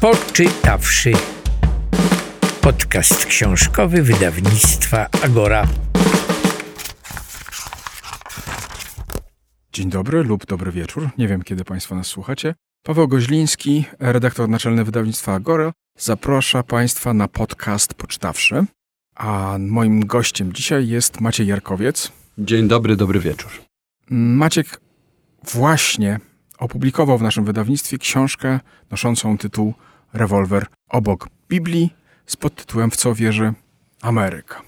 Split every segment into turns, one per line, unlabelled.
Poczytawszy. Podcast książkowy wydawnictwa Agora.
Dzień dobry lub dobry wieczór. Nie wiem, kiedy Państwo nas słuchacie. Paweł Goźliński, redaktor naczelny wydawnictwa Agora, zaprasza Państwa na podcast Poczytawszy. A moim gościem dzisiaj jest Maciej Jarkowiec.
Dzień dobry, dobry wieczór.
Maciek właśnie opublikował w naszym wydawnictwie książkę noszącą tytuł Rewolwer obok Biblii z podtytułem W co wierzy Ameryka.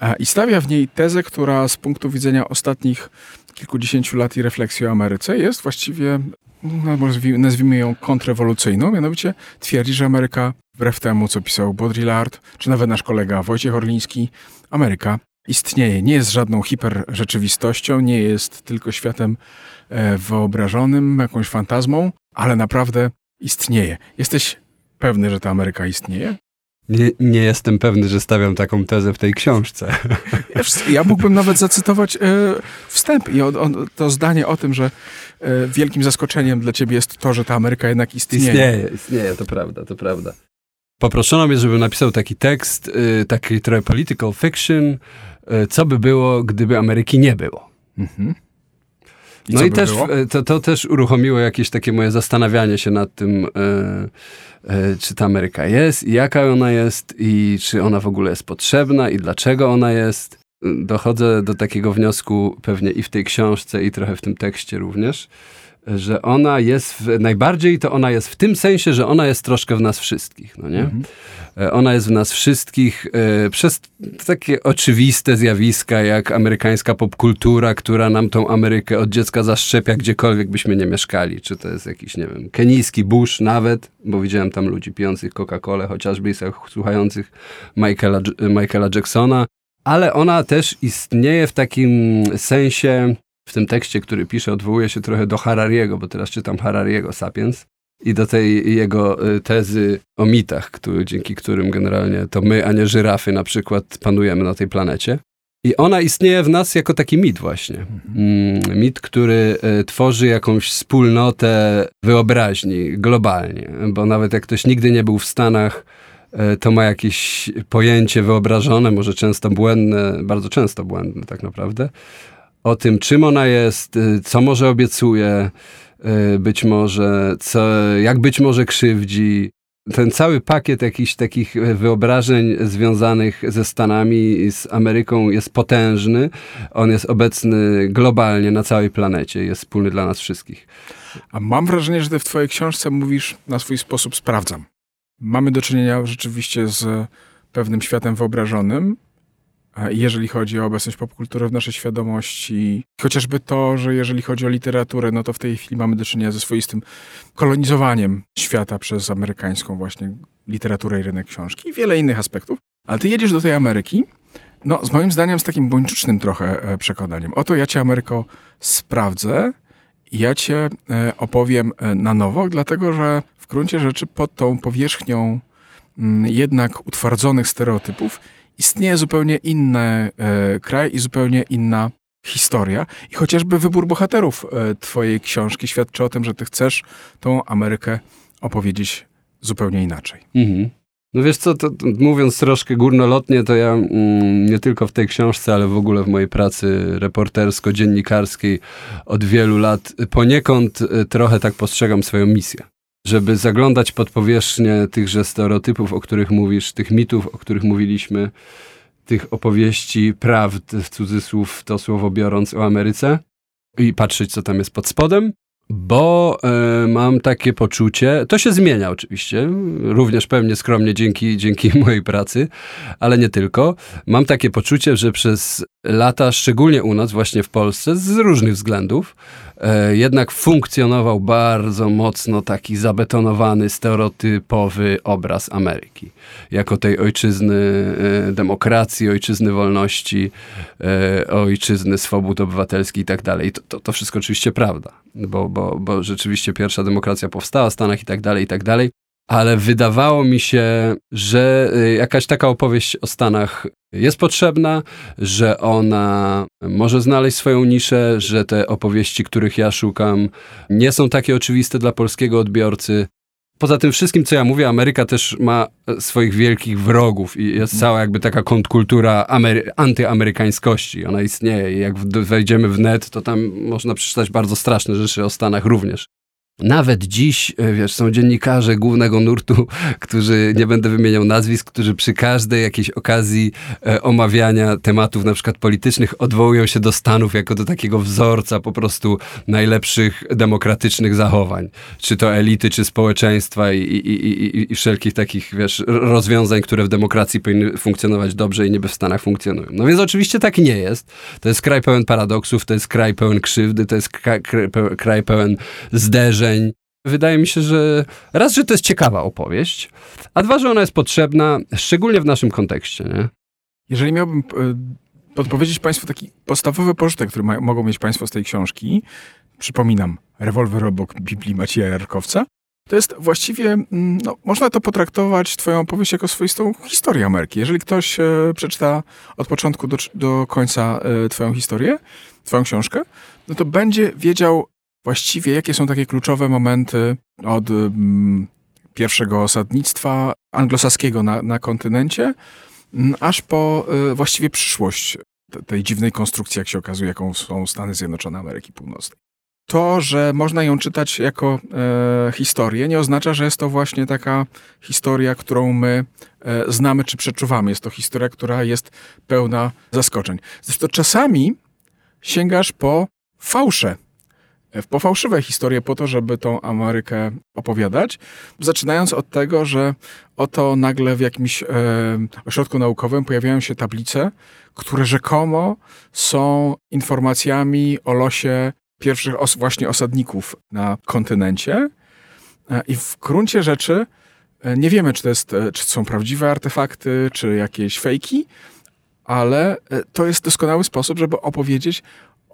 E, I stawia w niej tezę, która z punktu widzenia ostatnich kilkudziesięciu lat i refleksji o Ameryce jest właściwie, no, nazwijmy ją kontrrewolucyjną, mianowicie twierdzi, że Ameryka, wbrew temu, co pisał Baudrillard, czy nawet nasz kolega Wojciech Orliński, Ameryka istnieje. Nie jest żadną hiperrzeczywistością, nie jest tylko światem e, wyobrażonym, jakąś fantazmą, ale naprawdę istnieje. Jesteś pewny, że ta Ameryka istnieje?
Nie, nie jestem pewny, że stawiam taką tezę w tej książce.
Ja mógłbym nawet zacytować e, wstęp i to zdanie o tym, że e, wielkim zaskoczeniem dla ciebie jest to, że ta Ameryka jednak istnieje.
Istnieje, istnieje, to prawda, to prawda. Poproszono mnie, żebym napisał taki tekst, y, taki trochę political fiction, y, co by było, gdyby Ameryki nie było. Mhm. I no i by też y, to, to też uruchomiło jakieś takie moje zastanawianie się nad tym, czy ta Ameryka jest, i jaka ona jest, i czy ona w ogóle jest potrzebna, i dlaczego ona jest. Dochodzę do takiego wniosku pewnie i w tej książce, i trochę w tym tekście również, że ona jest, w, najbardziej to ona jest w tym sensie, że ona jest troszkę w nas wszystkich, no nie? Mhm. E, ona jest w nas wszystkich e, przez takie oczywiste zjawiska, jak amerykańska popkultura, która nam tą Amerykę od dziecka zaszczepia, gdziekolwiek byśmy nie mieszkali. Czy to jest jakiś, nie wiem, kenijski Bush nawet, bo widziałem tam ludzi pijących Coca-Colę, chociażby i słuchających Michaela, Michaela Jacksona. Ale ona też istnieje w takim sensie w tym tekście, który pisze, odwołuje się trochę do Harariego, bo teraz czytam Harariego Sapiens i do tej jego y, tezy o mitach, który, dzięki którym generalnie to my, a nie żyrafy na przykład panujemy na tej planecie. I ona istnieje w nas jako taki mit właśnie. Mhm. Mit, który y, tworzy jakąś wspólnotę wyobraźni globalnie, bo nawet jak ktoś nigdy nie był w Stanach, y, to ma jakieś pojęcie wyobrażone, może często błędne, bardzo często błędne tak naprawdę, o tym, czym ona jest, y, co może obiecuje, y, być może, co, jak być może krzywdzi. Ten cały pakiet jakichś takich wyobrażeń związanych ze Stanami i z Ameryką jest potężny. On jest obecny globalnie na całej planecie, jest wspólny dla nas wszystkich.
A mam wrażenie, że ty w twojej książce mówisz na swój sposób sprawdzam. Mamy do czynienia rzeczywiście z pewnym światem wyobrażonym, jeżeli chodzi o obecność popkultury w naszej świadomości. Chociażby to, że jeżeli chodzi o literaturę, no to w tej chwili mamy do czynienia ze swoistym kolonizowaniem świata przez amerykańską właśnie literaturę i rynek książki i wiele innych aspektów. Ale ty jedziesz do tej Ameryki, no z moim zdaniem z takim bończucznym trochę e, przekonaniem. Oto ja cię, Ameryko, sprawdzę ja cię e, opowiem e, na nowo, dlatego że w gruncie rzeczy pod tą powierzchnią mm, jednak utwardzonych stereotypów istnieje zupełnie inny e, kraj i zupełnie inna historia. I chociażby wybór bohaterów e, twojej książki świadczy o tym, że ty chcesz tą Amerykę opowiedzieć zupełnie inaczej. Mhm.
No wiesz co, to, to, mówiąc troszkę górnolotnie, to ja mm, nie tylko w tej książce, ale w ogóle w mojej pracy reportersko-dziennikarskiej od wielu lat poniekąd y, trochę tak postrzegam swoją misję żeby zaglądać pod powierzchnię tychże stereotypów, o których mówisz, tych mitów, o których mówiliśmy, tych opowieści, prawd, w cudzysłów to słowo biorąc, o Ameryce i patrzeć, co tam jest pod spodem, bo y, mam takie poczucie, to się zmienia oczywiście, również pewnie skromnie dzięki, dzięki mojej pracy, ale nie tylko. Mam takie poczucie, że przez lata, szczególnie u nas, właśnie w Polsce, z różnych względów, jednak funkcjonował bardzo mocno taki zabetonowany, stereotypowy obraz Ameryki. Jako tej ojczyzny e, demokracji, ojczyzny wolności, e, ojczyzny swobód obywatelskich i tak dalej. To wszystko oczywiście prawda, bo, bo, bo rzeczywiście pierwsza demokracja powstała w Stanach i tak dalej, i tak dalej ale wydawało mi się, że y, jakaś taka opowieść o Stanach jest potrzebna, że ona może znaleźć swoją niszę, że te opowieści, których ja szukam, nie są takie oczywiste dla polskiego odbiorcy. Poza tym wszystkim, co ja mówię, Ameryka też ma e, swoich wielkich wrogów i jest cała jakby taka kontrkultura amery- antyamerykańskości. Ona istnieje i jak wejdziemy w net, to tam można przeczytać bardzo straszne rzeczy o Stanach również. Nawet dziś, e, wiesz, są dziennikarze głównego nurtu, którzy, nie będę wymieniał nazwisk, którzy przy każdej jakiejś okazji e, omawiania tematów na przykład politycznych odwołują się do Stanów jako do takiego wzorca po prostu najlepszych demokratycznych zachowań. Czy to elity, czy społeczeństwa i, i, i, i wszelkich takich, wiesz, rozwiązań, które w demokracji powinny funkcjonować dobrze i niby w Stanach funkcjonują. No więc oczywiście tak nie jest. To jest kraj pełen paradoksów, to jest kraj pełen krzywdy, to jest kraj, kraj pełen zderzeń, Wydaje mi się, że raz, że to jest ciekawa opowieść, a dwa, że ona jest potrzebna, szczególnie w naszym kontekście. Nie?
Jeżeli miałbym e, podpowiedzieć Państwu taki podstawowy pożytek, który ma, mogą mieć Państwo z tej książki, przypominam, rewolwer obok Biblii Macieja Jarkowca, to jest właściwie, mm, no, można to potraktować Twoją opowieść jako swoistą historię Ameryki. Jeżeli ktoś e, przeczyta od początku do, do końca e, Twoją historię, Twoją książkę, no to będzie wiedział, właściwie jakie są takie kluczowe momenty od mm, pierwszego osadnictwa anglosaskiego na, na kontynencie, mm, aż po y, właściwie przyszłość tej dziwnej konstrukcji, jak się okazuje, jaką są Stany Zjednoczone Ameryki Północnej. To, że można ją czytać jako e, historię, nie oznacza, że jest to właśnie taka historia, którą my e, znamy czy przeczuwamy. Jest to historia, która jest pełna zaskoczeń. Zresztą czasami sięgasz po fałsze w pofałszywe historie po to, żeby tą Amerykę opowiadać, zaczynając od tego, że oto nagle w jakimś e, ośrodku naukowym pojawiają się tablice, które rzekomo są informacjami o losie pierwszych os właśnie osadników na kontynencie. E, I w gruncie rzeczy e, nie wiemy, czy to, jest, e, czy to są prawdziwe artefakty, czy jakieś fejki, ale e, to jest doskonały sposób, żeby opowiedzieć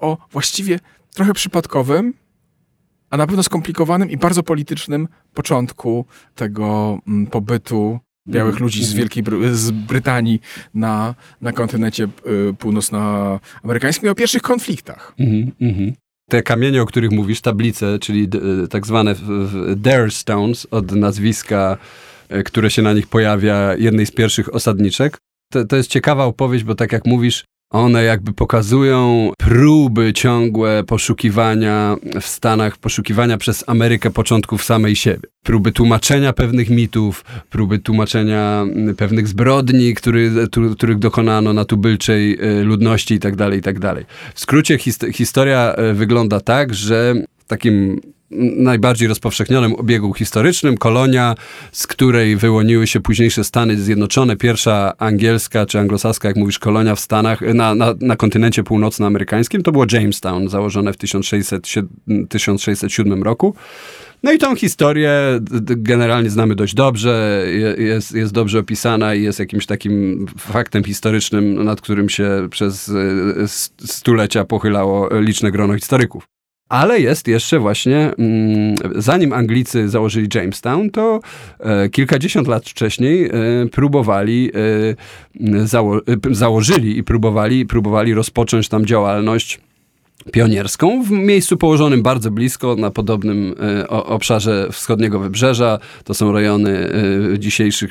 o właściwie trochę przypadkowym, a na pewno skomplikowanym i bardzo politycznym początku tego mm, pobytu białych mhm. ludzi z. Wielkiej Bry z Brytanii na, na kontynencie y, północnoamerykańskim i o pierwszych konfliktach. Mm -hmm.
Te kamienie, o których mówisz, tablice, czyli y, tak zwane Dare Stones od nazwiska, y, które się na nich pojawia, jednej z pierwszych osadniczek. To, to jest ciekawa opowieść, bo tak jak mówisz, one jakby pokazują próby ciągłe poszukiwania w Stanach, poszukiwania przez Amerykę początków samej siebie. Próby tłumaczenia pewnych mitów, próby tłumaczenia mm, pewnych zbrodni, który, tu, których dokonano na tubylczej y, ludności itd., tak itd. Tak w skrócie hist historia y, wygląda tak, że takim najbardziej rozpowszechnionym obiegu historycznym, kolonia, z której wyłoniły się późniejsze Stany Zjednoczone, pierwsza angielska czy anglosaska, jak mówisz, kolonia w Stanach, na, na, na kontynencie północnoamerykańskim, to było Jamestown, założone w 1600, 1607 roku. No i tą historię generalnie znamy dość dobrze, jest, jest dobrze opisana i jest jakimś takim faktem historycznym, nad którym się przez e, stulecia pochylało liczne grono historyków. Ale jest jeszcze właśnie, mm, zanim Anglicy założyli Jamestown, to e, kilkadziesiąt lat wcześniej e, próbowali, e, zało założyli i próbowali, próbowali rozpocząć tam działalność pionierską w miejscu położonym bardzo blisko na podobnym obszarze wschodniego wybrzeża. To są rejony dzisiejszych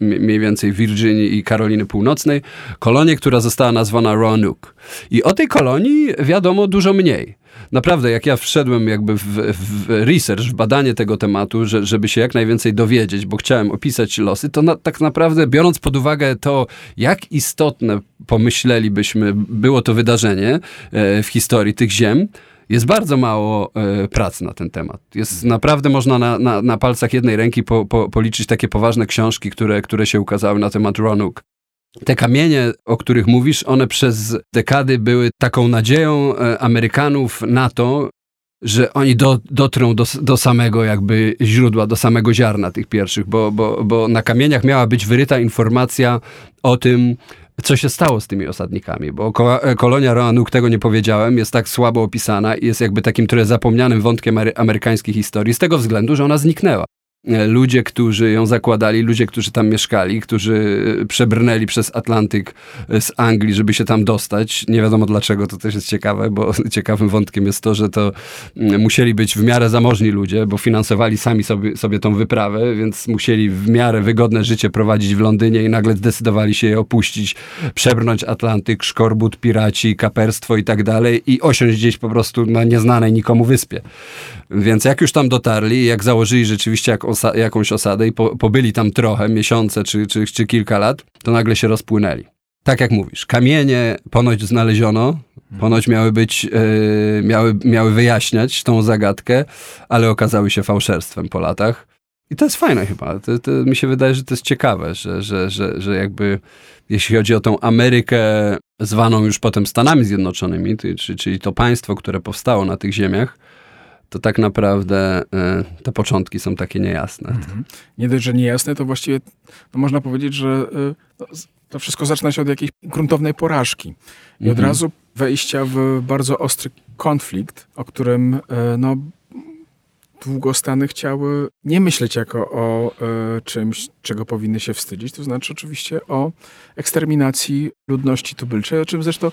mniej więcej Virginii i Karoliny Północnej. Kolonię, która została nazwana Roanoke. I o tej kolonii wiadomo dużo mniej naprawdę, jak ja wszedłem jakby w, w research, w badanie tego tematu, że, żeby się jak najwięcej dowiedzieć, bo chciałem opisać losy, to na, tak naprawdę biorąc pod uwagę to, jak istotne pomyślelibyśmy było to wydarzenie e, w historii tych ziem, jest bardzo mało e, prac na ten temat. Jest naprawdę można na, na, na palcach jednej ręki po, po, policzyć takie poważne książki, które, które się ukazały na temat Roanoke. Te kamienie, o których mówisz, one przez dekady były taką nadzieją e, Amerykanów na to, że oni do, dotrą do, do samego jakby źródła, do samego ziarna tych pierwszych, bo, bo, bo na kamieniach miała być wyryta informacja o tym, co się stało z tymi osadnikami, bo e, kolonia Roanoke, tego nie powiedziałem, jest tak słabo opisana i jest jakby takim trochę zapomnianym wątkiem amerykańskiej historii, z tego względu, że ona zniknęła. E, ludzie, którzy ją zakładali, ludzie, którzy tam mieszkali, którzy e, przebrnęli przez Atlantyk e, z Anglii, żeby się tam dostać. Nie wiadomo dlaczego, to też jest ciekawe, bo ciekawym wątkiem jest to, że to mm, musieli być w miarę zamożni ludzie, bo finansowali sami sobie, sobie tą wyprawę, więc musieli w miarę wygodne życie prowadzić w Londynie i nagle zdecydowali się je opuścić, przebrnąć Atlantyk, szkorbut, piraci, kaperstwo i tak dalej i osiąść gdzieś po prostu na nieznanej nikomu wyspie. Więc jak już tam dotarli, jak założyli rzeczywiście jak osa jakąś osadę i po pobyli tam trochę, miesiące czy, czy, czy kilka lat, to nagle się rozpłynęli. Tak jak mówisz, kamienie ponoć znaleziono, ponoć miały być, yy, miały, miały wyjaśniać tą zagadkę, ale okazały się fałszerstwem po latach. I to jest fajne chyba. To, to, mi się wydaje, że to jest ciekawe, że, że, że, że jakby jeśli chodzi o tą Amerykę zwaną już potem Stanami Zjednoczonymi, czyli, czyli to państwo, które powstało na tych ziemiach, to tak naprawdę y, te początki są takie niejasne. Mhm.
Nie dość, że niejasne, to właściwie no można powiedzieć, że y, to wszystko zaczyna się od jakiejś gruntownej porażki. I mhm. od razu wejścia w bardzo ostry konflikt, o którym y, no, długo Stany chciały nie myśleć jako o czymś, czego powinny się wstydzić, to znaczy oczywiście o eksterminacji ludności tubylczej, o czym zresztą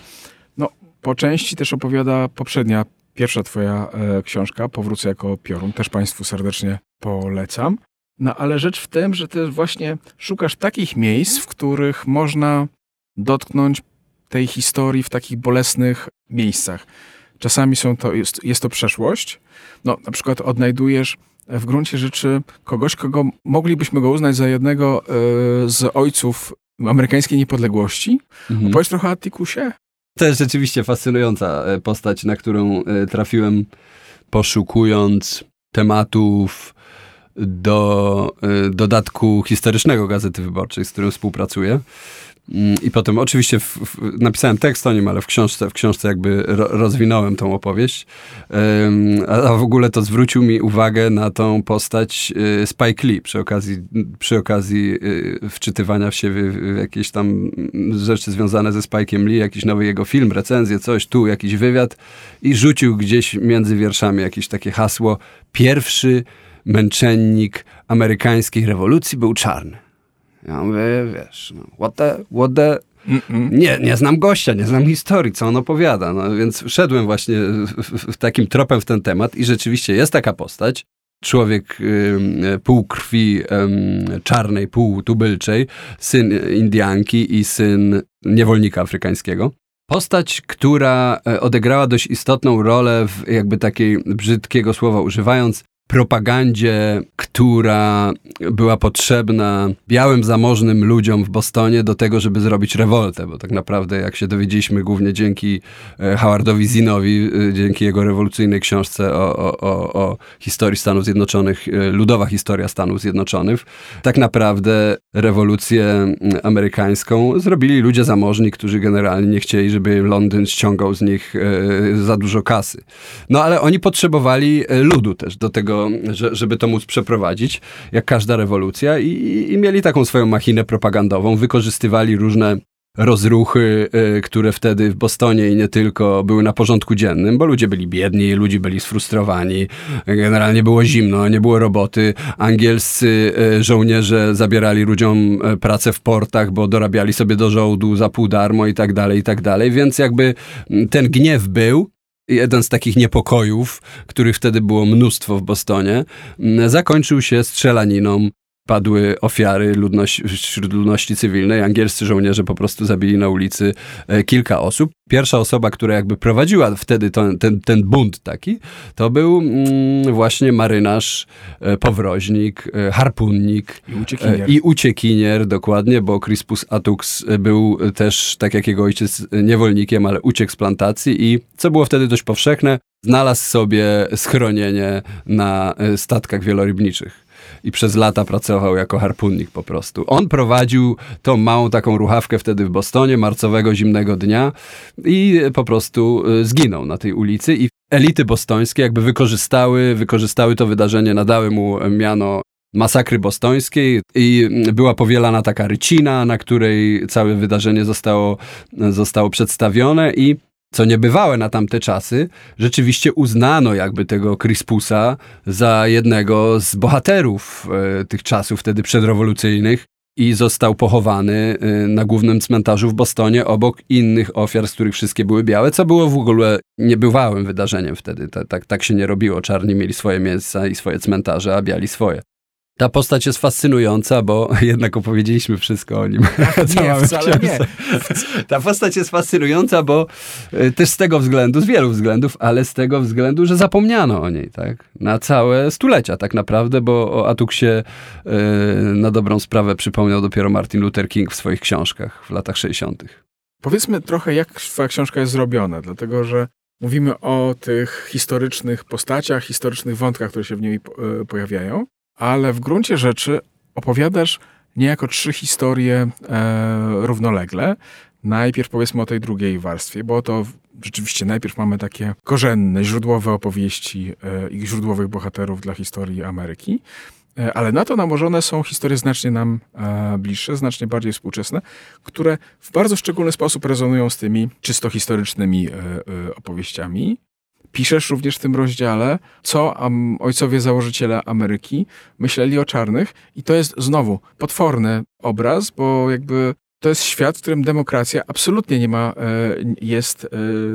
no, po części też opowiada poprzednia, pierwsza twoja e, książka, Powrócę jako piorun, też Państwu serdecznie polecam. No ale rzecz w tym, że ty właśnie szukasz takich miejsc, w których można dotknąć tej historii w takich bolesnych miejscach. Czasami są to, jest, jest to przeszłość. No, na przykład odnajdujesz w gruncie rzeczy kogoś, kogo moglibyśmy go uznać za jednego y, z ojców amerykańskiej niepodległości. Mhm. Opowiedz trochę o Attikusie?
To jest rzeczywiście fascynująca e, postać, na którą e, trafiłem poszukując tematów do dodatku historycznego Gazety Wyborczej, z którym współpracuję. Mm, I potem oczywiście w, w, napisałem tekst o nim, ale w książce, w książce jakby ro, rozwinąłem tą opowieść. Um, a, w ogóle to zwrócił mi uwagę na tą postać y, Spike Lee przy okazji, przy okazji y, wczytywania w siebie w jakieś tam rzeczy związane ze Spike'iem Lee, jakiś nowy jego film, recenzję, coś, tu jakiś wywiad i rzucił gdzieś między wierszami jakieś takie hasło pierwszy męczennik amerykańskiej rewolucji był czarny. Ja mówię, wiesz, no, what the, what the... Nie, nie znam gościa, nie znam historii, co on opowiada. No, więc szedłem właśnie w, w takim tropem w ten temat i rzeczywiście jest taka postać. Człowiek y, pół krwi y, czarnej, pół tubylczej, syn Indianki i syn niewolnika afrykańskiego. Postać, która e, odegrała dość istotną rolę w jakby takiej brzydkiego słowa używając, propagandzie, która była potrzebna białym, zamożnym ludziom w Bostonie do tego, żeby zrobić rewoltę, bo tak naprawdę, jak się dowiedzieliśmy, głównie dzięki e, Howardowi Zinowi, e, dzięki jego rewolucyjnej książce o, o, o, o historii Stanów Zjednoczonych, e, ludowa historia Stanów Zjednoczonych, tak naprawdę rewolucję amerykańską zrobili ludzie zamożni, którzy generalnie nie chcieli, żeby Londyn ściągał z nich za dużo kasy. No ale oni potrzebowali ludu też do tego, że, żeby to móc przeprowadzić, jak każda rewolucja i, i mieli taką swoją machinę propagandową, wykorzystywali różne rozruchy, y, które wtedy w Bostonie i nie tylko były na porządku dziennym, bo ludzie byli biedni, ludzie byli sfrustrowani, generalnie było zimno, nie było roboty. Angielscy y, żołnierze zabierali ludziom y, pracę w portach, bo dorabiali sobie do żołdu za pół darmo i tak dalej, i tak dalej. Więc jakby mm, ten gniew był, jeden z takich niepokojów, których wtedy było mnóstwo w Bostonie, mm, zakończył się strzelaniną padły ofiary ludności, wśród ludności cywilnej. Angielscy żołnierze po prostu zabili na ulicy e, kilka osób. Pierwsza osoba, która jakby prowadziła wtedy ten, ten, ten bunt taki, to był mm, właśnie marynarz, e, powroźnik, e, harpunnik
i uciekinier.
i uciekinier, dokładnie, bo Crispus Atux był też, tak jak jego ojciec, niewolnikiem, ale uciekł z plantacji i co było wtedy dość powszechne, znalazł sobie schronienie na statkach wielorybniczych i przez lata pracował jako harpunnik po prostu. On prowadził tą małą taką ruchawkę wtedy w Bostonie, marcowego zimnego dnia i po prostu y, zginął na tej ulicy i elity bostońskie jakby wykorzystały, wykorzystały to wydarzenie, nadały mu miano masakry bostońskiej i była powielana taka rycina, na której całe wydarzenie zostało, zostało przedstawione i co niebywałe na tamte czasy, rzeczywiście uznano jakby tego Crispusa za jednego z bohaterów e, tych czasów wtedy przedrewolucyjnych i został pochowany e, na głównym cmentarzu w Bostonie obok innych ofiar, z których wszystkie były białe, co było w ogóle niebywałym wydarzeniem wtedy. Tak, tak, tak się nie robiło. Czarni mieli swoje miejsca i swoje cmentarze, a biali swoje. Ta postać jest fascynująca, bo jednak opowiedzieliśmy wszystko o nim.
nie, wcale nie.
Ta postać jest fascynująca, bo y, też z tego względu, z wielu względów, ale z tego względu, że zapomniano o niej, tak? Na całe stulecia tak naprawdę, bo o Atuksie yy, na dobrą sprawę przypomniał dopiero Martin Luther King w swoich książkach w latach 60.
Powiedzmy trochę, jak twoja książka jest zrobiona, dlatego że mówimy o tych historycznych postaciach, historycznych wątkach, które się w niej y, pojawiają, ale w gruncie rzeczy opowiadasz niejako trzy historie e, równolegle. Najpierw powiedzmy o tej drugiej warstwie, bo to rzeczywiście najpierw mamy takie korzenne, źródłowe opowieści e, i źródłowych bohaterów dla historii Ameryki. E, ale na to nałożone są historie znacznie nam e, bliższe, znacznie bardziej współczesne, które w bardzo szczególny sposób rezonują z tymi czysto historycznymi e, e, opowieściami. Piszesz również w tym rozdziale, co ojcowie założyciele Ameryki myśleli o czarnych, i to jest znowu potworny obraz, bo jakby to jest świat, w którym demokracja absolutnie nie ma, e, jest e,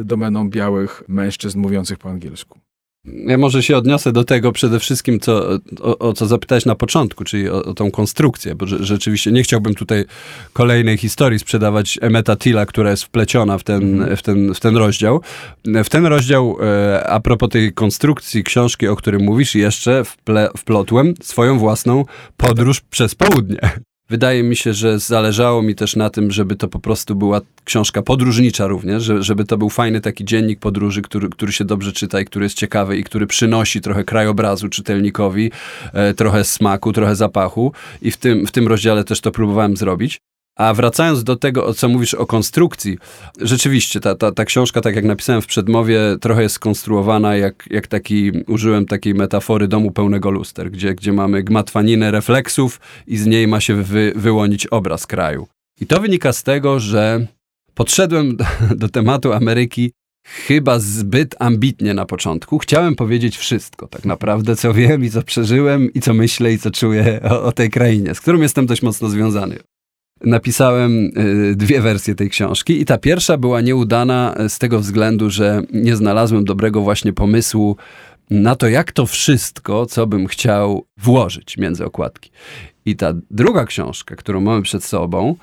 domeną białych mężczyzn mówiących po angielsku.
Ja może się odniosę do tego przede wszystkim, co, o, o co zapytałeś na początku, czyli o, o tą konstrukcję, bo rzeczywiście nie chciałbym tutaj kolejnej historii sprzedawać Emeta Tilla, która jest wpleciona w ten, mhm. w ten, w ten rozdział. W ten rozdział, e, a propos tej konstrukcji książki, o którym mówisz, jeszcze wple, wplotłem swoją własną podróż przez południe. Wydaje mi się, że zależało mi też na tym, żeby to po prostu była książka podróżnicza również, żeby to był fajny taki dziennik podróży, który, który się dobrze czyta i który jest ciekawy i który przynosi trochę krajobrazu czytelnikowi, e, trochę smaku, trochę zapachu i w tym, w tym rozdziale też to próbowałem zrobić. A wracając do tego, co mówisz o konstrukcji, rzeczywiście ta, ta, ta książka, tak jak napisałem w przedmowie, trochę jest skonstruowana jak, jak taki, użyłem takiej metafory domu pełnego luster, gdzie, gdzie mamy gmatwaninę refleksów i z niej ma się wy, wyłonić obraz kraju. I to wynika z tego, że podszedłem do, do tematu Ameryki chyba zbyt ambitnie na początku. Chciałem powiedzieć wszystko, tak naprawdę, co wiem i co przeżyłem i co myślę i co czuję o, o tej krainie, z którą jestem dość mocno związany napisałem y, dwie wersje tej książki i ta pierwsza była nieudana z tego względu, że nie znalazłem dobrego właśnie pomysłu na to, jak to wszystko, co bym chciał włożyć między okładki. I ta druga książka, którą mamy przed sobą,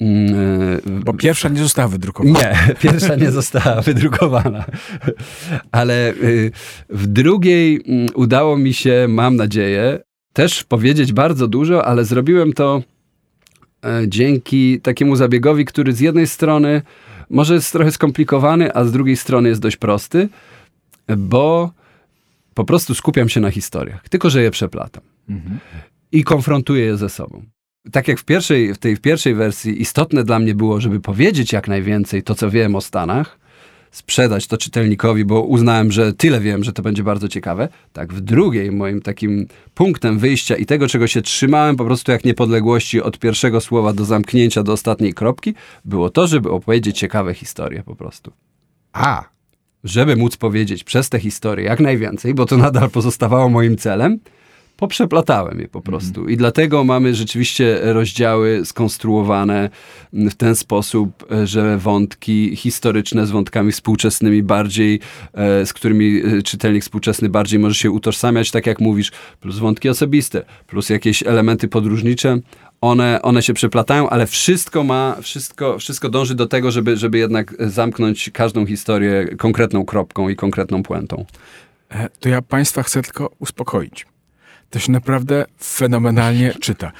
mm, y, bo pierwsza nie została wydrukowana.
Nie, pierwsza nie została wydrukowana. Ale y, w drugiej mm, udało mi się, mam nadzieję, też powiedzieć bardzo dużo, ale zrobiłem to dzięki takiemu zabiegowi, który z jednej strony może jest trochę skomplikowany, a z drugiej strony jest dość prosty, bo po prostu skupiam się na historiach, tylko że je przeplatam. Mhm. I konfrontuję je ze sobą. Tak jak w, pierwszej, w tej w pierwszej wersji istotne dla mnie było, żeby powiedzieć jak najwięcej to, co wiem o Stanach, sprzedać to czytelnikowi, bo uznałem, że tyle wiem, że to będzie bardzo ciekawe. Tak, w drugiej moim takim punktem wyjścia i tego, czego się trzymałem po prostu jak niepodległości od pierwszego słowa do zamknięcia do ostatniej kropki, było to, żeby opowiedzieć ciekawe historie po prostu. A, żeby móc powiedzieć przez te historie jak najwięcej, bo to nadal pozostawało moim celem, poprzeplatałem je po mhm. prostu. Mm. I dlatego mamy rzeczywiście rozdziały skonstruowane w ten sposób, że wątki historyczne z wątkami współczesnymi bardziej, e, z którymi e, czytelnik współczesny bardziej może się utożsamiać, tak jak mówisz, plus wątki osobiste, plus jakieś elementy podróżnicze, one, one się przeplatają, ale wszystko ma, wszystko, wszystko dąży do tego, żeby, żeby jednak zamknąć każdą historię konkretną kropką i konkretną puentą.
E, to ja Państwa chcę tylko uspokoić to się naprawdę fenomenalnie czyta.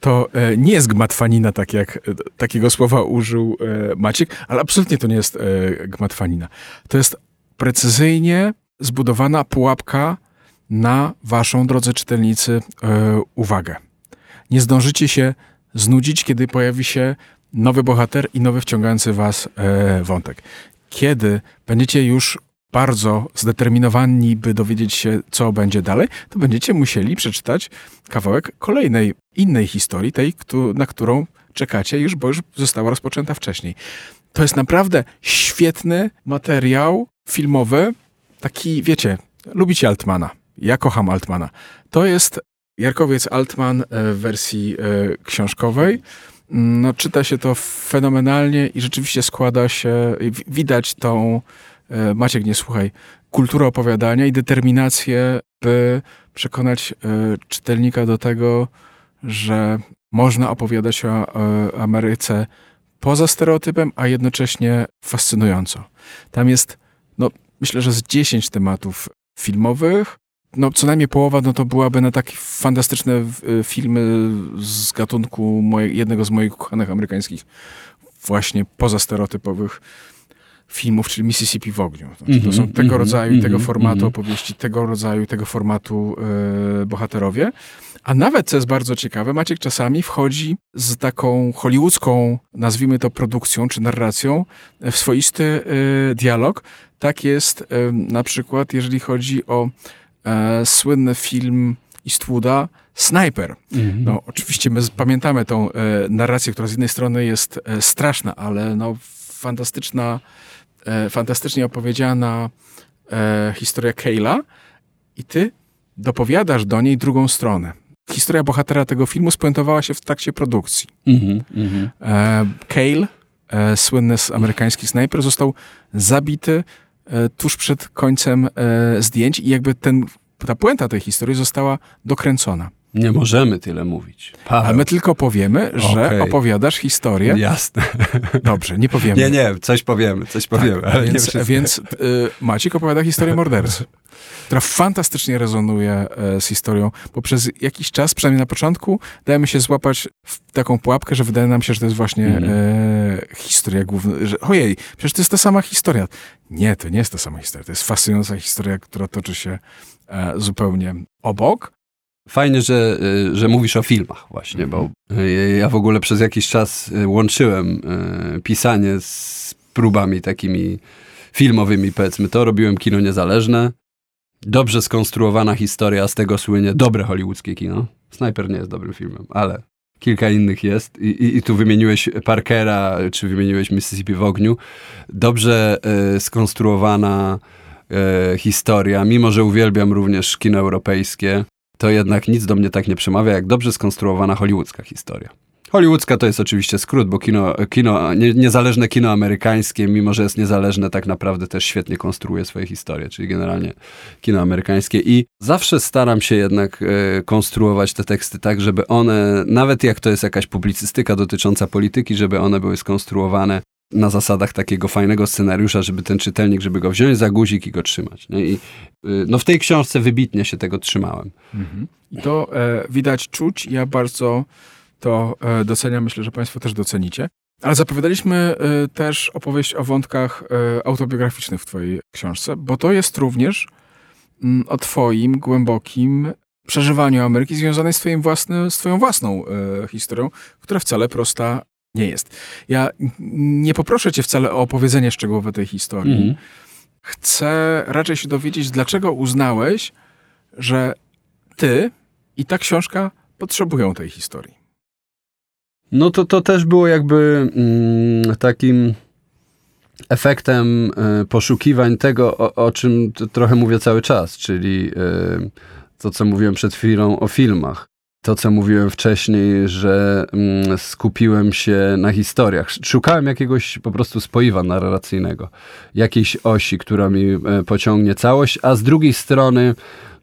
To e, nie jest gmatwanina, tak jak e, takiego słowa użył e, Maciek, ale absolutnie to nie jest gmatwanina. To jest precyzyjnie zbudowana pułapka na waszą, drodzy czytelnicy, uwagę. Nie zdążycie się znudzić, kiedy pojawi się nowy bohater i nowy wciągający was wątek. Kiedy będziecie już bardzo zdeterminowani, by dowiedzieć się, co będzie dalej, to będziecie musieli przeczytać kawałek kolejnej, innej historii, tej, na którą czekacie już, bo już została rozpoczęta wcześniej. To jest naprawdę świetny materiał filmowy. Taki, wiecie, lubicie Altmana. Ja kocham Altmana. To jest Jarkowiec Altman e, w wersji e, książkowej. No, czyta się to fenomenalnie i rzeczywiście składa się, widać tą, Maciek nie słuchaj, kulturę opowiadania i determinację, by przekonać czytelnika do tego, że można opowiadać o Ameryce poza stereotypem, a jednocześnie fascynująco. Tam jest, no, myślę, że z 10 tematów filmowych, no co najmniej połowa, no to byłaby na takie fantastyczne y, filmy z gatunku moje, jednego z moich kochanych amerykańskich, właśnie poza stereotypowych filmów, czyli Mississippi w ogniu. Znaczy, mm -hmm, to są tego mm -hmm, rodzaju, mm -hmm, tego mhm, formatu mhm. opowieści, tego rodzaju, tego formatu y, bohaterowie. A nawet, co jest bardzo ciekawe, Maciek czasami wchodzi z taką hollywoodzką, nazwijmy to produkcją czy narracją, w swoisty y, dialog. Tak jest y, na przykład, jeżeli chodzi o e, słynny film Eastwooda Sniper. Mhm. No, oczywiście my pamiętamy tą e, narrację, która z jednej strony jest e, straszna, ale no, fantastyczna, e, fantastycznie opowiedziana e, historia Kayla i ty dopowiadasz do niej drugą stronę. Historia bohatera tego filmu spuentowała się w trakcie produkcji. Mhm, mhm. E, Cale, e, słynny amerykański snajper, został zabity E, tuż przed końcem e, zdjęć i jakby ten, ta puenta tej historii została dokręcona.
Nie możemy tyle mówić.
Paweł. A my tylko powiemy, że okay. opowiadasz historię.
Jasne.
Dobrze, nie powiemy.
Nie, nie, coś powiemy, coś tak, powiemy.
więc więc y, Maciek opowiada historię mordercy która fantastycznie rezonuje e, z historią, bo przez jakiś czas, przynajmniej na początku, dajemy się złapać w taką pułapkę, że wydaje nam się, że to jest właśnie mm. e, historia główna, że ojej, przecież to jest ta sama historia. Nie, to nie jest ta sama historia, to jest fascynująca historia, która toczy się e, zupełnie obok.
Fajnie, że, e, że mówisz o filmach właśnie, bo e, ja w ogóle przez jakiś czas łączyłem pisanie z próbami takimi filmowymi, powiedzmy to. Robiłem kino niezależne, dobrze skonstruowana historia, z tego słynie dobre hollywoodzkie kino. Sniper nie jest dobrym filmem, ale kilka innych jest. I, i, i tu wymieniłeś Parkera, czy wymieniłeś Mississippi w ogniu. Dobrze e, skonstruowana e, historia, mimo że uwielbiam również kino europejskie, to jednak nic do mnie tak nie przemawia, jak dobrze skonstruowana hollywoodzka historia. Hollywoodzka to jest oczywiście skrót, bo kino, kino nie, niezależne kino amerykańskie, mimo że jest niezależne, tak naprawdę też świetnie konstruuje swoje historie, czyli generalnie kino amerykańskie. I zawsze staram się jednak e, konstruować te teksty tak, żeby one, nawet jak to jest jakaś publicystyka dotycząca polityki, żeby one były skonstruowane na zasadach takiego fajnego scenariusza, żeby ten czytelnik, żeby go wziąć za guzik i go trzymać. Nie? I y, no w tej książce wybitnie się tego trzymałem. Mhm.
To e, widać, czuć. Ja bardzo to e, doceniam. Myślę, że Państwo też docenicie. Ale zapowiadaliśmy e, też opowieść o wątkach e, autobiograficznych w Twojej książce, bo to jest również mm, o Twoim głębokim przeżywaniu Ameryki związanej z, twoim własny, z Twoją własną historią, która wcale prosta nie jest. Ja nie poproszę Cię wcale o opowiedzenie szczegółowe tej historii. Mm. Chcę raczej się dowiedzieć, dlaczego uznałeś, że Ty i ta książka potrzebują tej historii.
No to to też było jakby mm, takim efektem y, poszukiwań tego, o, o czym trochę mówię cały czas, czyli y, to, co mówiłem przed chwilą o filmach. To, co mówiłem wcześniej, że mm, skupiłem się na historiach. Szukałem jakiegoś po prostu spoiwa narracyjnego, jakiejś osi, która mi y, pociągnie całość, a z drugiej strony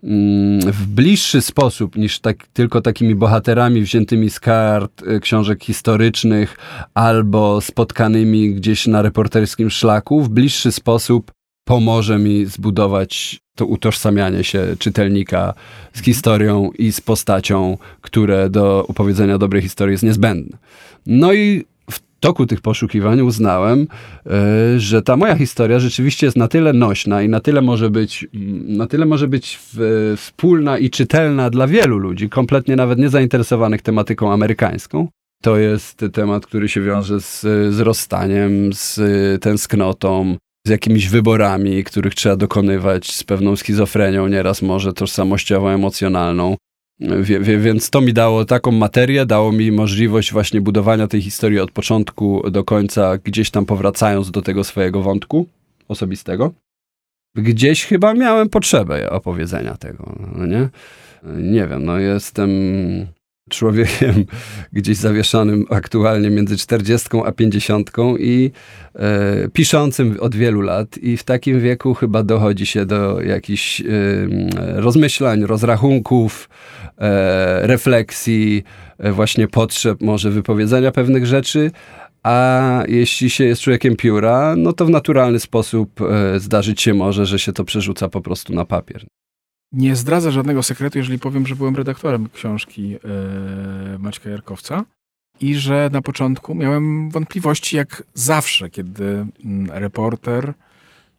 Mm, w bliższy sposób niż tak, tylko takimi bohaterami wziętymi z kart y, książek historycznych albo spotkanymi gdzieś na reporterskim szlaku, w bliższy sposób pomoże mi zbudować to utożsamianie się czytelnika z historią i z postacią, które do opowiedzenia dobrej historii jest niezbędne. No i toku tych poszukiwań uznałem, e, że ta moja historia rzeczywiście jest na tyle nośna i na tyle może być, mm, na tyle może być wspólna i czytelna dla wielu ludzi, kompletnie nawet niezainteresowanych tematyką amerykańską. To jest temat, który się wiąże z, z rozstaniem, z tęsknotą, z jakimiś wyborami, których trzeba dokonywać, z pewną schizofrenią, nieraz może tożsamościowo emocjonalną. Wie, wie, więc to mi dało taką materię, dało mi możliwość właśnie budowania tej historii od początku do końca, gdzieś tam powracając do tego swojego wątku osobistego. Gdzieś chyba miałem potrzebę opowiedzenia tego, no nie? Nie wiem, no jestem człowiekiem gdzieś zawieszonym aktualnie między 40 a 50 i e, piszącym od wielu lat i w takim wieku chyba dochodzi się do jakichś e, rozmyślań, rozrachunków, e, refleksji, e, właśnie potrzeb może wypowiedzenia pewnych rzeczy, a jeśli się jest człowiekiem pióra, no to w naturalny sposób e, zdarzyć się może, że się to przerzuca po prostu na papier.
Nie zdradzę żadnego sekretu, jeżeli powiem, że byłem redaktorem książki e, Maćka Jarkowca i że na początku miałem wątpliwości, jak zawsze, kiedy mm, reporter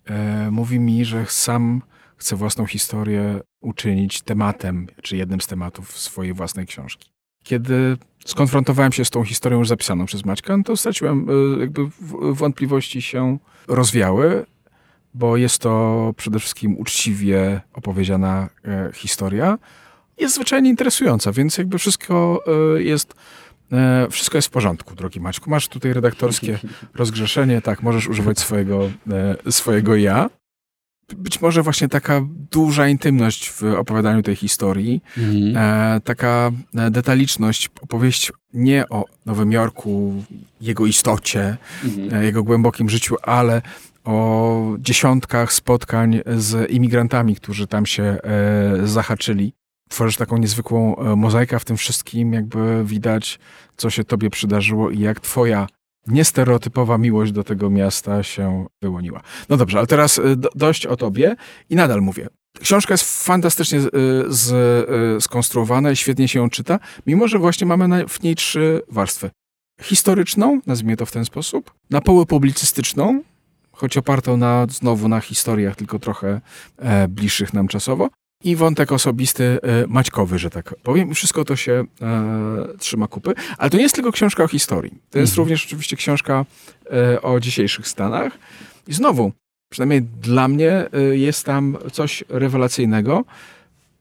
e, mówi mi, że sam chce własną historię uczynić tematem, czy jednym z tematów swojej własnej książki. Kiedy skonfrontowałem się z tą historią już zapisaną przez Maćka, no to straciłem, e, jakby wątpliwości się rozwiały bo jest to przede wszystkim uczciwie opowiedziana e, historia. Jest zwyczajnie interesująca, więc jakby wszystko e, jest e, wszystko jest w porządku, drogi Maćku. Masz tutaj redaktorskie rozgrzeszenie, tak, możesz używać swojego, swojego ja. Być może właśnie taka duża intymność w opowiadaniu tej historii, mhm. taka detaliczność, opowieść nie o Nowym Jorku, jego istocie, mhm. jego głębokim życiu, ale o dziesiątkach spotkań z imigrantami, którzy tam się e, zahaczyli. Tworzysz taką niezwykłą e, mozaikę, w tym wszystkim jakby widać, co się tobie przydarzyło i jak twoja niestereotypowa miłość do tego miasta się wyłoniła. No dobrze, ale teraz e, do, dość o tobie i nadal mówię. Książka jest fantastycznie z, z, skonstruowana i świetnie się ją czyta, mimo że właśnie mamy na, w niej trzy warstwy. Historyczną, nazwijmy to w ten sposób, na połę publicystyczną, choć opartą na, znowu na historiach, tylko trochę e, bliższych nam czasowo. I wątek osobisty e, Maćkowy, że tak powiem. Wszystko to się e, trzyma kupy. Ale to nie jest tylko książka o historii. To jest mhm. również oczywiście książka e, o dzisiejszych Stanach. I znowu, przynajmniej dla mnie, e, jest tam coś rewelacyjnego.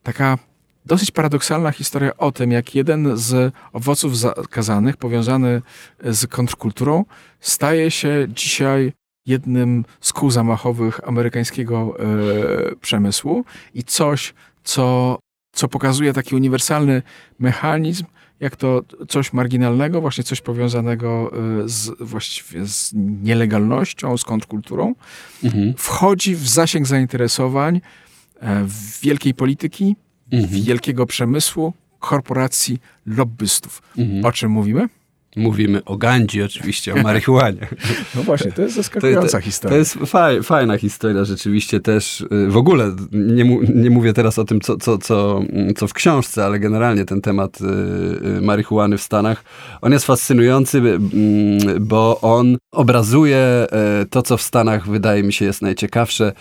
Taka dosyć paradoksalna historia o tym, jak jeden z owoców zakazanych, powiązany z kontrkulturą, staje się dzisiaj jednym z kół zamachowych amerykańskiego e, przemysłu i coś, co, co pokazuje taki uniwersalny mechanizm, jak to coś marginalnego, właśnie coś powiązanego e, z, właściwie z nielegalnością, z kontrkulturą, mhm. wchodzi w zasięg zainteresowań e, wielkiej polityki, mhm. wielkiego przemysłu, korporacji, lobbystów. Mhm. O czym mówimy?
Mówimy o gandzi oczywiście, o marihuanie.
No właśnie, to jest zaskakująca to, to, historia.
To jest faj, fajna historia rzeczywiście też. Y, w ogóle nie, nie mówię teraz o tym, co, co, co, co w książce, ale generalnie ten temat y, y, marihuany w Stanach, on jest fascynujący, bo on obrazuje to, co w Stanach wydaje mi się jest najciekawsze,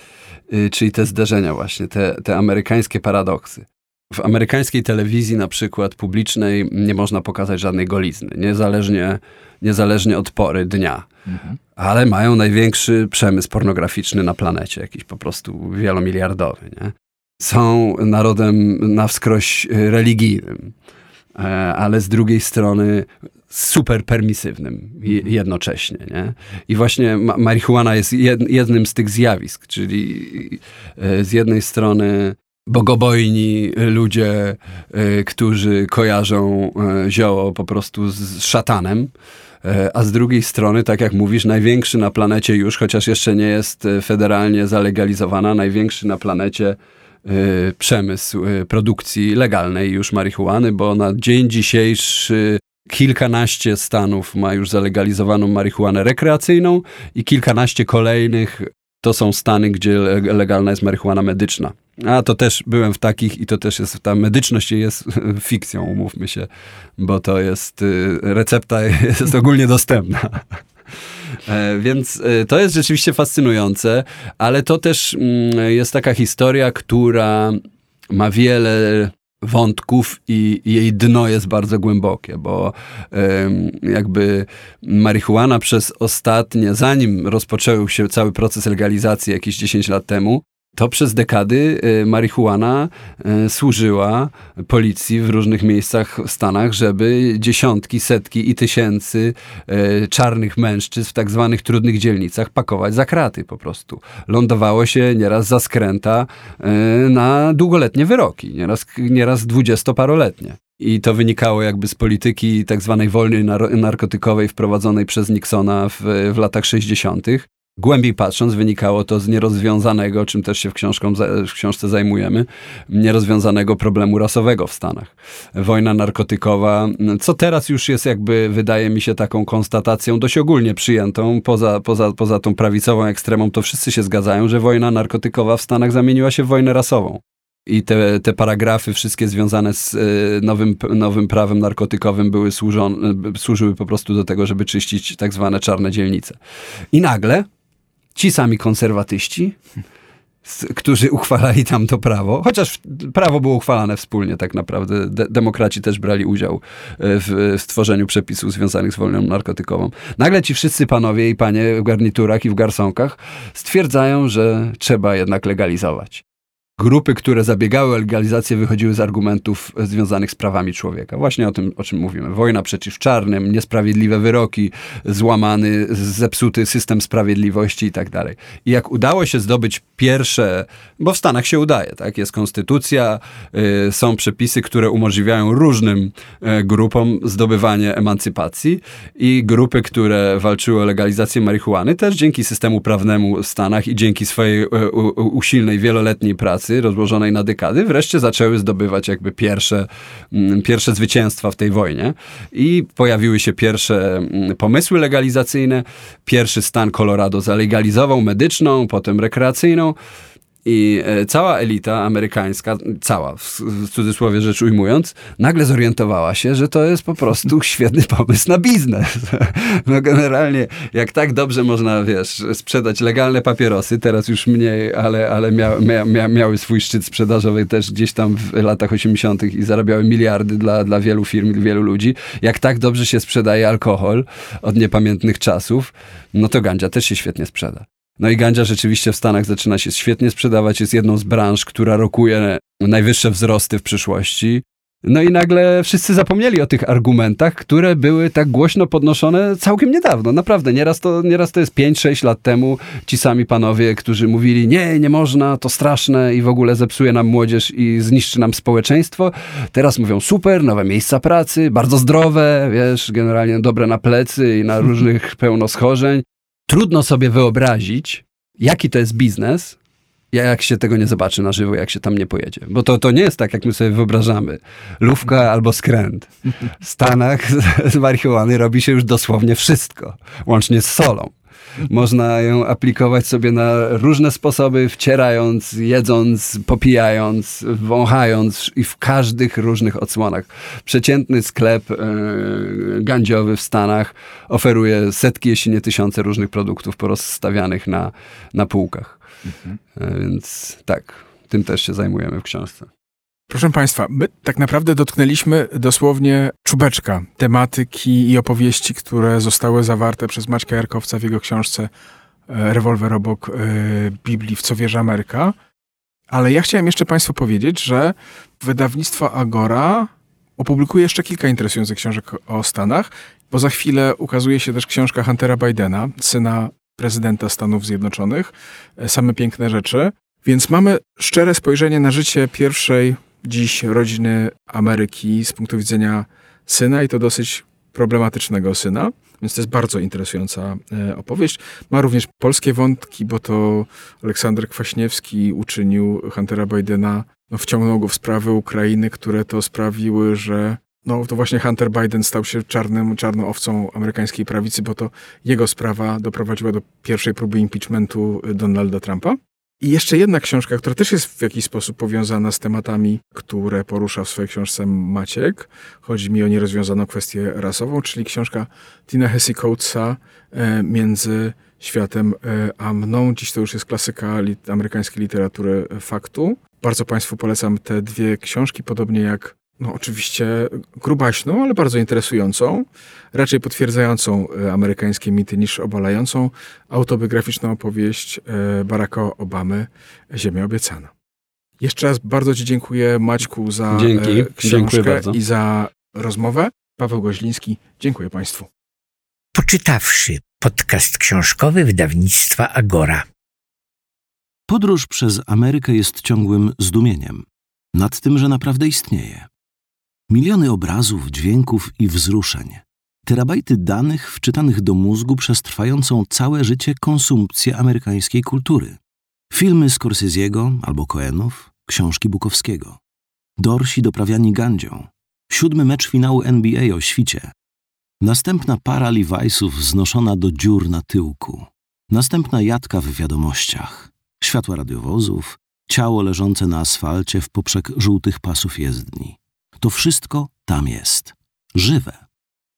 czyli te zderzenia właśnie, te, te amerykańskie paradoksy. W amerykańskiej telewizji, na przykład publicznej, nie można pokazać żadnej golizny, niezależnie, niezależnie od pory dnia. Mhm. Ale mają największy przemysł pornograficzny na planecie, jakiś po prostu wielomiliardowy. Nie? Są narodem na wskroś religijnym, e, ale z drugiej strony super permisywnym mhm. jednocześnie. Nie? I właśnie marihuana jest jednym z tych zjawisk, czyli e, z jednej strony bogobojni ludzie, y, którzy kojarzą y, zioło po prostu z szatanem. Y, a z drugiej strony, tak jak mówisz, największy na planecie już, chociaż jeszcze nie jest federalnie zalegalizowana, największy na planecie przemysł produkcji legalnej już marihuany, bo na dzień dzisiejszy kilkanaście stanów ma już zalegalizowaną marihuanę rekreacyjną i kilkanaście kolejnych to są stany, gdzie legalna jest marihuana medyczna. A to też byłem w takich i to też jest, ta medyczność jest fikcją, umówmy się, bo to jest, y, recepta jest ogólnie dostępna. E, więc y, to jest rzeczywiście fascynujące, ale to też mm, jest taka historia, która ma wiele wątków i jej dno jest bardzo głębokie, bo jakby marihuana przez ostatnie, zanim rozpoczął się cały proces legalizacji jakieś 10 lat temu, to przez dekady y, marihuana y, służyła policji w różnych miejscach w Stanach, żeby dziesiątki, setki i tysięcy y, czarnych mężczyzn w tak zwanych trudnych dzielnicach pakować za kraty po prostu. Lądowało się nieraz za skręta na długoletnie wyroki, nieraz, nieraz dwudziestoparoletnie. I to wynikało jakby z polityki tak zwanej wolny narkotykowej wprowadzonej przez Nixona w, w latach 60. Głębiej patrząc, wynikało to z nierozwiązanego, czym też się w, książką, w książce zajmujemy, nierozwiązanego problemu rasowego w Stanach. Wojna narkotykowa, co teraz już jest jakby, wydaje mi się, taką konstatacją dość ogólnie przyjętą, poza, poza, poza tą prawicową ekstremą, to wszyscy się zgadzają, że wojna narkotykowa w Stanach zamieniła się w wojnę rasową. I te, te paragrafy, wszystkie związane z y, nowym, nowym prawem narkotykowym, były służone, służyły po prostu do tego, żeby czyścić tak zwane czarne dzielnice. I nagle ci sami konserwatyści, którzy uchwalali tam to prawo, chociaż prawo było uchwalane wspólnie tak naprawdę, de demokraci też brali udział e, w stworzeniu przepisów związanych z wolną narkotykową. Nagle ci wszyscy panowie i panie w garniturach i w garsonkach stwierdzają, że trzeba jednak legalizować grupy, które zabiegały o legalizację, wychodziły z argumentów związanych z prawami człowieka. Właśnie o tym, o czym mówimy. Wojna przeciw czarnym, niesprawiedliwe wyroki, złamany, zepsuty system sprawiedliwości i tak dalej. I jak udało się zdobyć pierwsze, bo w Stanach się udaje, tak? Jest konstytucja, y, są przepisy, które umożliwiają różnym y, grupom zdobywanie emancypacji i grupy, które walczyły o legalizację marihuany, też dzięki systemu prawnemu w Stanach i dzięki swojej usilnej, wieloletniej pracy pracy rozłożonej na dekady wreszcie zaczęły zdobywać jakby pierwsze, mm, pierwsze zwycięstwa w tej wojnie i pojawiły się pierwsze mm, pomysły legalizacyjne. Pierwszy stan Colorado zalegalizował medyczną, potem rekreacyjną. I e, cała elita amerykańska, cała w, cudzysłowie rzecz ujmując, nagle zorientowała się, że to jest po prostu świetny pomysł na biznes. No generalnie, jak tak dobrze można, wiesz, sprzedać legalne papierosy, teraz już mniej, ale, ale mia, mia, mia, miały swój szczyt sprzedażowy też gdzieś tam w latach 80. i zarabiały miliardy dla, dla wielu firm, wielu ludzi. Jak tak dobrze się sprzedaje alkohol od niepamiętnych czasów, no to gandzia też się świetnie sprzeda. No i gandzia rzeczywiście w Stanach zaczyna się świetnie sprzedawać, jest jedną z branż, która rokuje najwyższe wzrosty w przyszłości. No i nagle wszyscy zapomnieli o tych argumentach, które były tak głośno podnoszone całkiem niedawno. Naprawdę, nieraz to, nieraz to jest 5-6 lat temu ci sami panowie, którzy mówili nie, nie można, to straszne i w ogóle zepsuje nam młodzież i zniszczy nam społeczeństwo. Teraz mówią super, nowe miejsca pracy, bardzo zdrowe, wiesz, generalnie dobre na plecy i na różnych pełno schorzeń trudno sobie wyobrazić, jaki to jest biznes, jak się tego nie zobaczy na żywo, jak się tam nie pojedzie. Bo to, to nie jest tak, jak my sobie wyobrażamy. Lówka albo skręt. W Stanach z marihuany robi się już dosłownie wszystko, łącznie z solą. Można ją aplikować sobie na różne sposoby, wcierając, jedząc, popijając, wąchając i w każdych różnych odsłonach. Przeciętny sklep e, gandziowy w Stanach oferuje setki, jeśli nie tysiące różnych produktów porozstawianych na, na półkach. Mhm. E, więc tak, tym też się zajmujemy w książce.
Proszę Państwa, my tak naprawdę dotknęliśmy dosłownie czubeczka tematyki i opowieści, które zostały zawarte przez Maćka Jarkowca w jego książce e, Rewolwer obok e, Biblii, w co wierzy Ameryka. Ale ja chciałem jeszcze Państwu powiedzieć, że wydawnictwo Agora opublikuje jeszcze kilka interesujących książek o Stanach, bo za chwilę ukazuje się też książka Huntera Bidena, syna prezydenta Stanów Zjednoczonych. E, same piękne rzeczy. Więc mamy szczere spojrzenie na życie pierwszej dziś rodziny Ameryki z punktu widzenia syna i to dosyć problematycznego syna. Więc to jest bardzo interesująca e, opowieść. Ma również polskie wątki, bo to Aleksander Kwaśniewski uczynił Huntera Bidena, no, wciągnął go w sprawy Ukrainy, które to sprawiły, że no to właśnie Hunter Biden stał się czarnym, czarną owcą amerykańskiej prawicy, bo to jego sprawa doprowadziła do pierwszej próby impeachmentu Donalda Trumpa. I jeszcze jedna książka, która też jest w jakiś sposób powiązana z tematami, które porusza w swojej książce Maciek. Chodzi mi o nierozwiązaną kwestię rasową, czyli książka Tina Hesse Coatesa Między światem e, a mną. Dziś to już jest klasyka amerykańskiej literatury faktu. Bardzo Państwu polecam te dwie książki, podobnie jak no oczywiście grubaśną, ale bardzo interesującą, raczej potwierdzającą e, amerykańskie mity niż obalającą autobiograficzną opowieść e, Baracka Obamy Ziemia obiecana. Jeszcze raz bardzo Ci dziękuję Maćku za
Dzięki.
e, książkę
bardzo.
i za rozmowę. Paweł Goźliński, dziękuję Państwu.
Poczytawszy podcast książkowy wydawnictwa Agora.
Podróż przez Amerykę jest ciągłym zdumieniem nad tym, że naprawdę istnieje. Miliony obrazów, dźwięków i wzruszeń, terabajty danych wczytanych do mózgu przez trwającą całe życie konsumpcję amerykańskiej kultury. Filmy Scorsese'ego albo Coenów, książki Bukowskiego. Dorsi doprawiani gandzią. Siódmy mecz finału NBA o świcie. Następna para Levi'sów znoszona do dziur na tyłku. Następna jadka w wiadomościach. Światła radiowozów, ciało leżące na asfalcie w poprzek żółtych pasów jezdni. To wszystko tam jest. Żywe.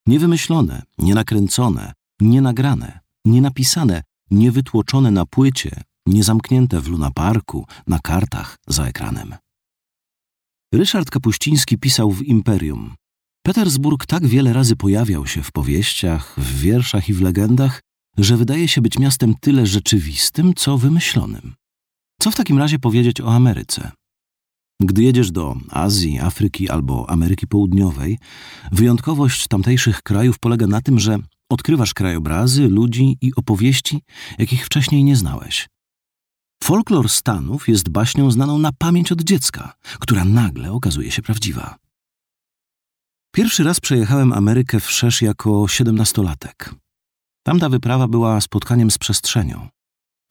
Niewymyślone, nienakręcone, nienagrane, nienapisane, niewytłoczone na płycie, niezamknięte w lunaparku, na kartach, za ekranem. Ryszard Kapuściński pisał w Imperium. Petersburg tak wiele razy pojawiał się w powieściach, w wierszach i w legendach, że wydaje się być miastem tyle rzeczywistym, co wymyślonym. Co w takim razie powiedzieć o Ameryce? Gdy jedziesz do Azji, Afryki albo Ameryki Południowej, wyjątkowość tamtejszych krajów polega na tym, że odkrywasz krajobrazy, ludzi i opowieści, jakich wcześniej nie znałeś. Folklor Stanów jest baśnią znaną na pamięć od dziecka, która nagle okazuje się prawdziwa. Pierwszy raz przejechałem Amerykę wszerz jako siedemnastolatek. Tamta wyprawa była spotkaniem z przestrzenią.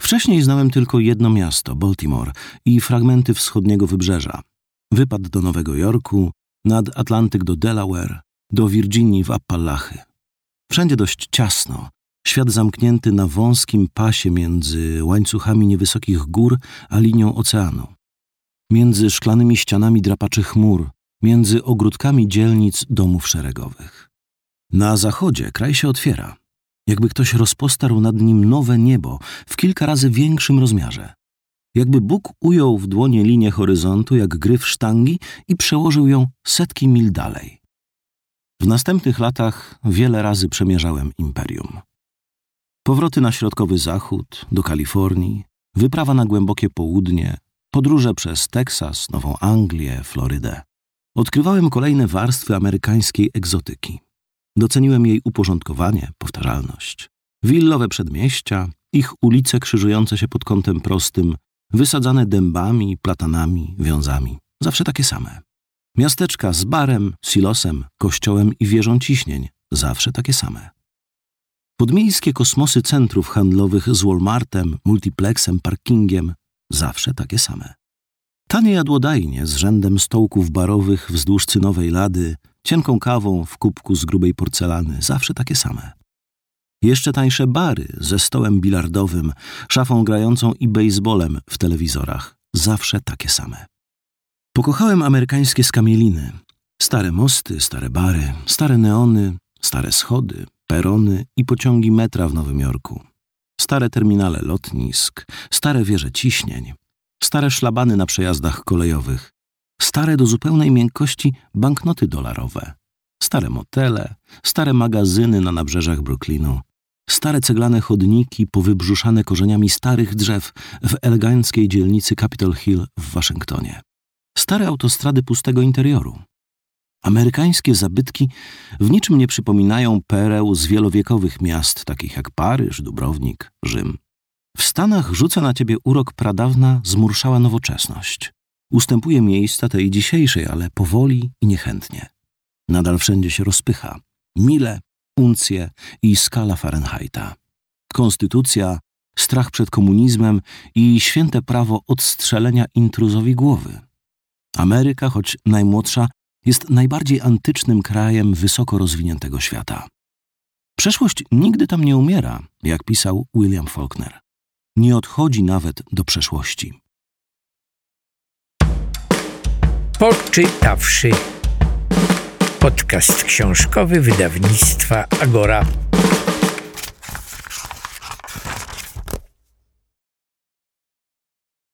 Wcześniej znałem tylko jedno miasto, Baltimore, i fragmenty wschodniego wybrzeża. Wypad do Nowego Jorku, nad Atlantyk do Delaware, do Virginii w Appalachy. Wszędzie dość ciasno, świat zamknięty na wąskim pasie między łańcuchami niewysokich gór a linią oceanu. Między szklanymi ścianami drapaczy chmur, między ogródkami dzielnic domów szeregowych. Na zachodzie kraj się otwiera, jakby ktoś rozpostarł nad nim nowe niebo w kilka razy większym rozmiarze. Jakby Bóg ujął w dłonie linię horyzontu jak gryf sztangi i przełożył ją setki mil dalej. W następnych latach wiele razy przemierzałem imperium. Powroty na środkowy zachód, do Kalifornii, wyprawa na głębokie południe, podróże przez Teksas, Nową Anglię, Florydę. Odkrywałem kolejne warstwy amerykańskiej egzotyki. Doceniłem jej uporządkowanie, powtarzalność. Willowe przedmieścia, ich ulice krzyżujące się pod kątem prostym, wysadzane dębami, platanami, wiązami. Zawsze takie same. Miasteczka z barem, silosem, kościołem i wieżą ciśnień. Zawsze takie same. Podmiejskie kosmosy centrów handlowych z Walmartem, multiplexem, parkingiem. Zawsze takie same. Tanie jadłodajnie z rzędem stołków barowych wzdłuż cynowej lady, cienką kawą w kubku z grubej porcelany, zawsze takie same. Jeszcze tańsze bary ze stołem bilardowym, szafą grającą i baseballem w telewizorach, zawsze takie same. Pokochałem amerykańskie skamieliny. Stare mosty, stare bary, stare neony, stare schody, perony i pociągi metra w Nowym Jorku. Stare terminale lotnisk, stare wieże ciśnień, stare szlabany na przejazdach kolejowych, stare do zupełnej miękkości banknoty dolarowe, stare motele, stare magazyny na nabrzeżach Brooklynu, stare ceglane chodniki powybrzuszane korzeniami starych drzew w eleganckiej dzielnicy Capitol Hill w Waszyngtonie, stare autostrady pustego interioru. Amerykańskie zabytki w niczym nie przypominają pereł z wielowiekowych miast, takich jak Paryż, Dubrownik, Rzym. W Stanach rzuca na ciebie urok pradawna, zmurszała nowoczesność. Ustępuje miejsca tej dzisiejszej, ale powoli i niechętnie. Nadal wszędzie się rozpycha. Mile, uncje i skala Fahrenheita. Konstytucja, strach przed komunizmem i święte prawo odstrzelenia intruzowi głowy. Ameryka, choć najmłodsza, jest najbardziej antycznym krajem wysoko rozwiniętego świata. Przeszłość nigdy tam nie umiera, jak pisał William Faulkner. Nie odchodzi nawet do przeszłości.
Poczytawszy podcast książkowy wydawnictwa Agora.